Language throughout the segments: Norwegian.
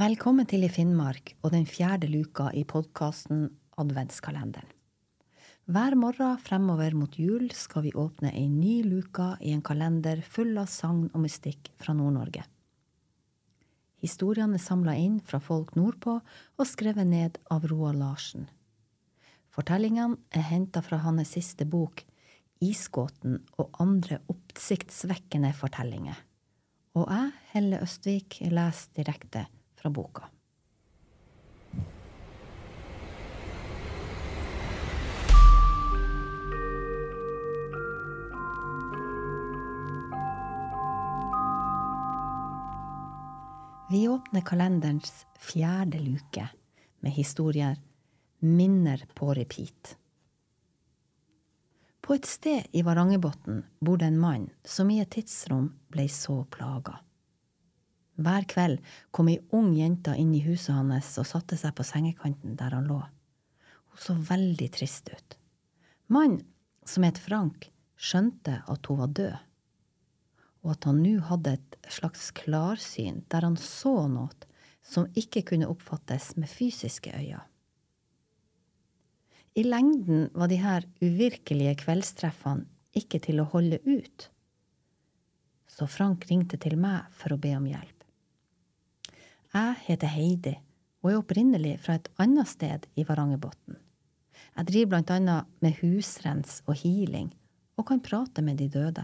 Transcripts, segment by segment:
Velkommen til I Finnmark og den fjerde luka i podkasten Adventskalenderen. Hver morgen fremover mot jul skal vi åpne ei ny luka i en kalender full av sagn og mystikk fra Nord-Norge. Historiene er samla inn fra folk nordpå og skrevet ned av Roald Larsen. Fortellingene er henta fra hans siste bok, Isgåten og andre oppsiktsvekkende fortellinger. Og jeg, Helle Østvik, leser direkte fra boka. Vi åpner kalenderens fjerde luke med historier Minner på repeat. På et sted i Varangerbotn bor det en mann som i et tidsrom ble så plaga. Hver kveld kom ei ung jente inn i huset hans og satte seg på sengekanten der han lå. Hun så veldig trist ut. Mannen, som het Frank, skjønte at hun var død og at han nå hadde et slags klarsyn der han så noe som ikke kunne oppfattes med fysiske øyne. I lengden var de her uvirkelige kveldstreffene ikke til å holde ut, så Frank ringte til meg for å be om hjelp. Jeg heter Heidi og er opprinnelig fra et annet sted i Varangerbotn. Jeg driver blant annet med husrens og healing og kan prate med de døde.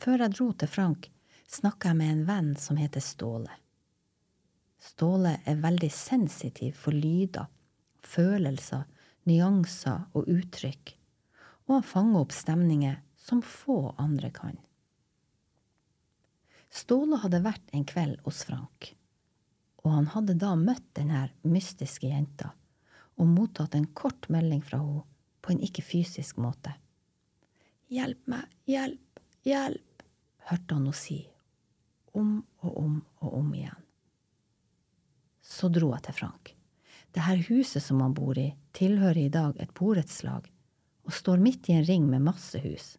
Før jeg dro til Frank, snakka jeg med en venn som heter Ståle. Ståle er veldig sensitiv for lyder, følelser, nyanser og uttrykk, og han fanger opp stemninger som få andre kan. Ståle hadde vært en kveld hos Frank, og han hadde da møtt denne mystiske jenta og mottatt en kort melding fra henne på en ikke fysisk måte. Hjelp meg, hjelp, hjelp hørte han henne si, om og om og om igjen. Så dro jeg til Frank. Det her huset som han bor i, tilhører i dag et borettslag og står midt i en ring med masse hus.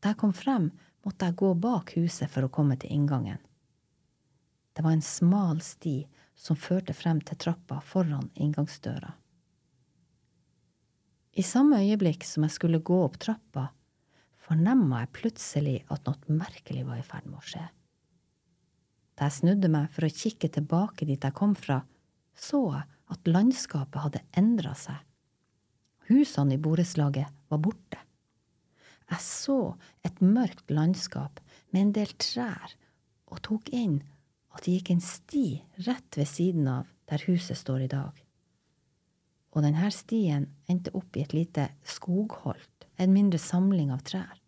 Da jeg kom frem, måtte jeg gå bak huset for å komme til inngangen. Det var en smal sti som førte frem til trappa foran inngangsdøra. I samme øyeblikk som jeg skulle gå opp trappa, fornemma jeg plutselig at noe merkelig var i ferd med å skje. Da jeg snudde meg for å kikke tilbake dit jeg kom fra, så jeg at landskapet hadde endra seg. Husene i borettslaget var borte. Jeg så et mørkt landskap med en del trær, og tok inn at det gikk en sti rett ved siden av der huset står i dag. Og denne stien endte opp i et lite skogholt, en mindre samling av trær.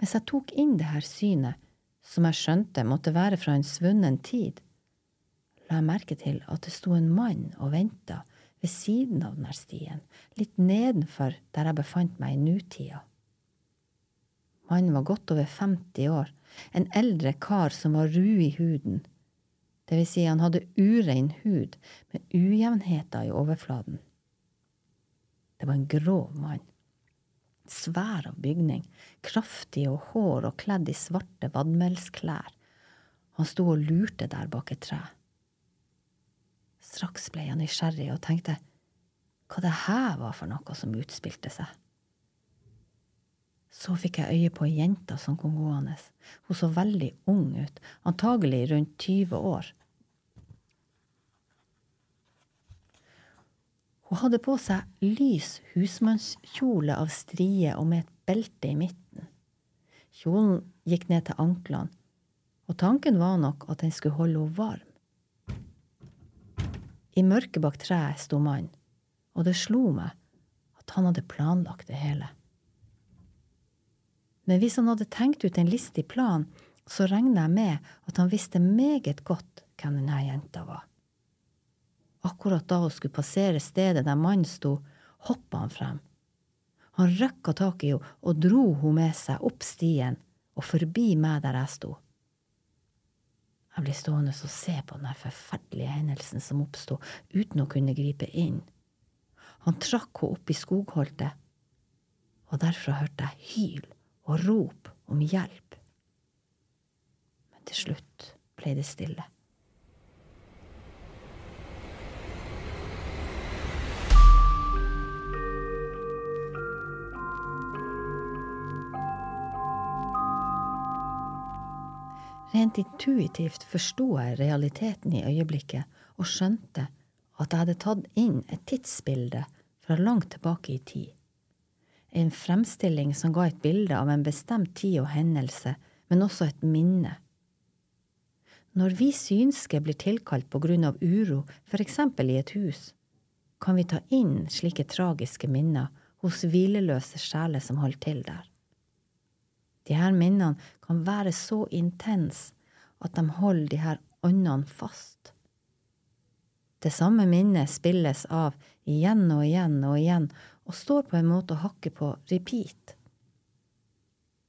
Mens jeg tok inn det her synet, som jeg skjønte måtte være fra en svunnen tid, la jeg merke til at det sto en mann og venta ved siden av denne stien, litt nedenfor der jeg befant meg i nutida. Mannen var godt over 50 år, en eldre kar som var ru i huden, det vil si han hadde urein hud med ujevnheter i overflaten. Det var en grov mann svær av bygning, kraftig og hår og kledd i svarte vadmelsklær. Han sto og lurte der bak et tre. Straks ble jeg nysgjerrig og tenkte hva det her var for noe som utspilte seg. Så fikk jeg øye på ei jente som kom gående. Hun så veldig ung ut, antagelig rundt 20 år. Hun hadde på seg lys husmannskjole av strie og med et belte i midten. Kjolen gikk ned til anklene, og tanken var nok at den skulle holde henne varm. I mørket bak treet sto mannen, og det slo meg at han hadde planlagt det hele. Men hvis han hadde tenkt ut en listig plan, så regner jeg med at han visste meget godt hvem denne jenta var. Akkurat da hun skulle passere stedet der mannen sto, hoppa han frem. Han røkka tak i henne og dro henne med seg opp stien og forbi meg der jeg sto. Jeg ble stående og se på den forferdelige hendelsen som oppsto, uten å kunne gripe inn. Han trakk henne opp i skogholtet, og derfra hørte jeg hyl og rop om hjelp. Men til slutt ble det stille. Rent intuitivt forsto jeg realiteten i øyeblikket og skjønte at jeg hadde tatt inn et tidsbilde fra langt tilbake i tid. En fremstilling som ga et bilde av en bestemt tid og hendelse, men også et minne. Når vi synske blir tilkalt på grunn av uro, for eksempel i et hus, kan vi ta inn slike tragiske minner hos hvileløse sjeler som holder til der. De her minnene kan være så intense at de holder de her åndene fast. Det samme minnet spilles av igjen og igjen og igjen og står på en måte og hakker på repeat.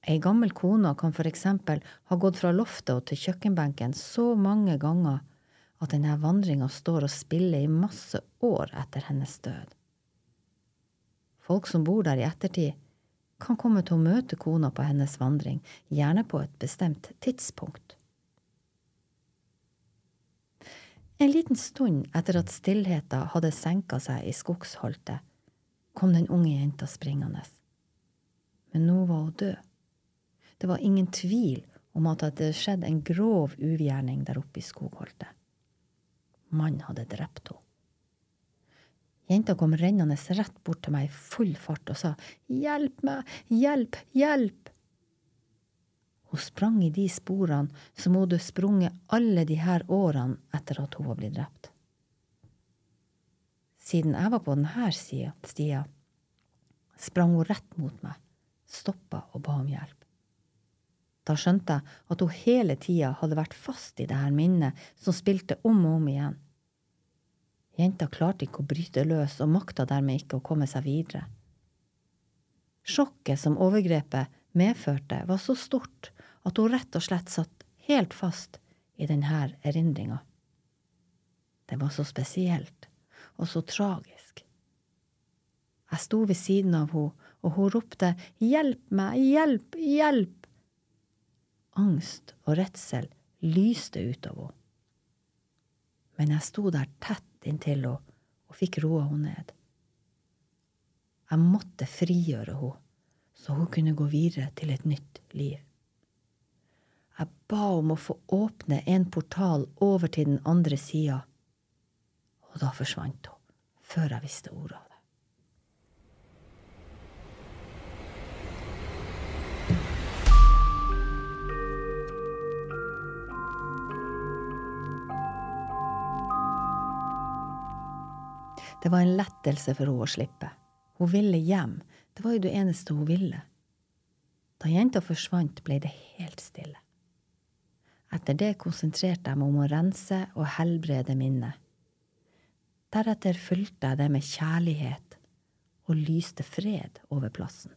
Ei gammel kone kan for eksempel ha gått fra loftet og til kjøkkenbenken så mange ganger at denne vandringa står og spiller i masse år etter hennes død. Folk som bor der i ettertid, kan komme til å møte kona på hennes vandring, gjerne på et bestemt tidspunkt. En liten stund etter at stillheten hadde senka seg i skogsholtet, kom den unge jenta springende. Men nå var hun død. Det var ingen tvil om at det hadde skjedd en grov ugjerning der oppe i skogholtet. Mannen hadde drept henne. Jenta kom rennende rett bort til meg i full fart og sa Hjelp meg, hjelp, hjelp! Hun sprang i de sporene som hun hadde sprunget alle de her årene etter at hun var blitt drept. Siden jeg var på denne stia, sprang hun rett mot meg, stoppa og ba om hjelp. Da skjønte jeg at hun hele tida hadde vært fast i det her minnet som spilte om og om igjen. Jenta klarte ikke å bryte løs og makta dermed ikke å komme seg videre. Sjokket som overgrepet medførte, var så stort at hun rett og slett satt helt fast i denne erindringa. Det var så spesielt og så tragisk. Jeg sto ved siden av henne, og hun ropte Hjelp meg, hjelp, hjelp! angst og redsel lyste ut av henne. Men jeg sto der tett inntil henne og fikk roa henne ned. Jeg måtte frigjøre henne, så hun kunne gå videre til et nytt liv. Jeg ba om å få åpne en portal over til den andre sida, og da forsvant hun, før jeg visste ordet av det. Var en lettelse for henne å slippe. Hun ville hjem. Det var jo det eneste hun ville. Da jenta forsvant, ble det helt stille. Etter det konsentrerte jeg meg om å rense og helbrede minnet. Deretter fulgte jeg det med kjærlighet og lyste fred over plassen.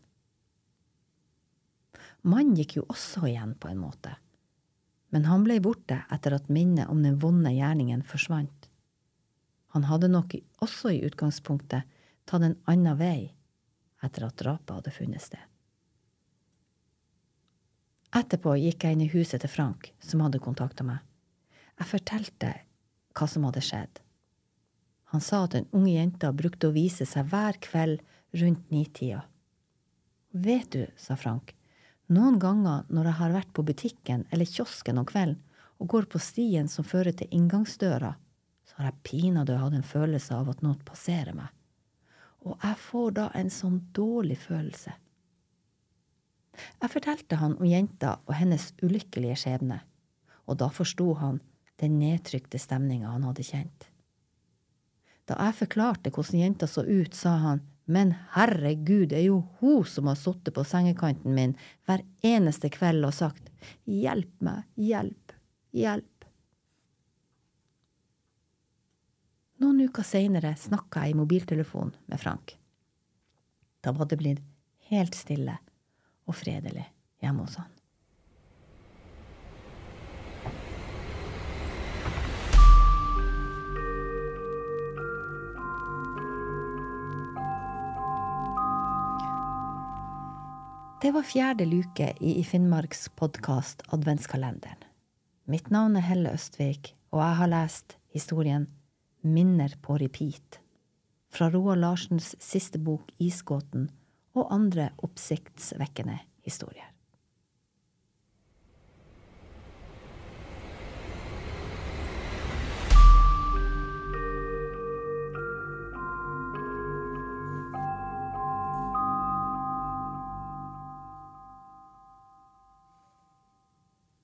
Mannen gikk jo også igjen, på en måte, men han ble borte etter at minnet om den vonde gjerningen forsvant. Han hadde nok også i utgangspunktet tatt en annen vei etter at drapet hadde funnet sted. Etterpå gikk jeg inn i huset til Frank, som hadde kontakta meg. Jeg fortalte hva som hadde skjedd. Han sa at den unge jenta brukte å vise seg hver kveld rundt nitida. Vet du, sa Frank, noen ganger når jeg har vært på butikken eller kiosken om kvelden og går på stien som fører til inngangsdøra, så har jeg pinadø hatt en følelse av at noe passerer meg. Og jeg får da en sånn dårlig følelse. Jeg fortalte han om jenta og hennes ulykkelige skjebne, og da forsto han den nedtrykte stemninga han hadde kjent. Da jeg forklarte hvordan jenta så ut, sa han, men herregud, det er jo hun som har sittet på sengekanten min hver eneste kveld og sagt hjelp meg, hjelp, hjelp. Noen uker seinere snakka jeg i mobiltelefon med Frank. Da var det blitt helt stille og fredelig hjemme hos han. Det var fjerde luke i Finnmarks podkast Adventskalenderen. Mitt navn er Helle Østvik, og jeg har lest historien Minner på repeat fra Roald Larsens siste bok Isgåten og andre oppsiktsvekkende historier.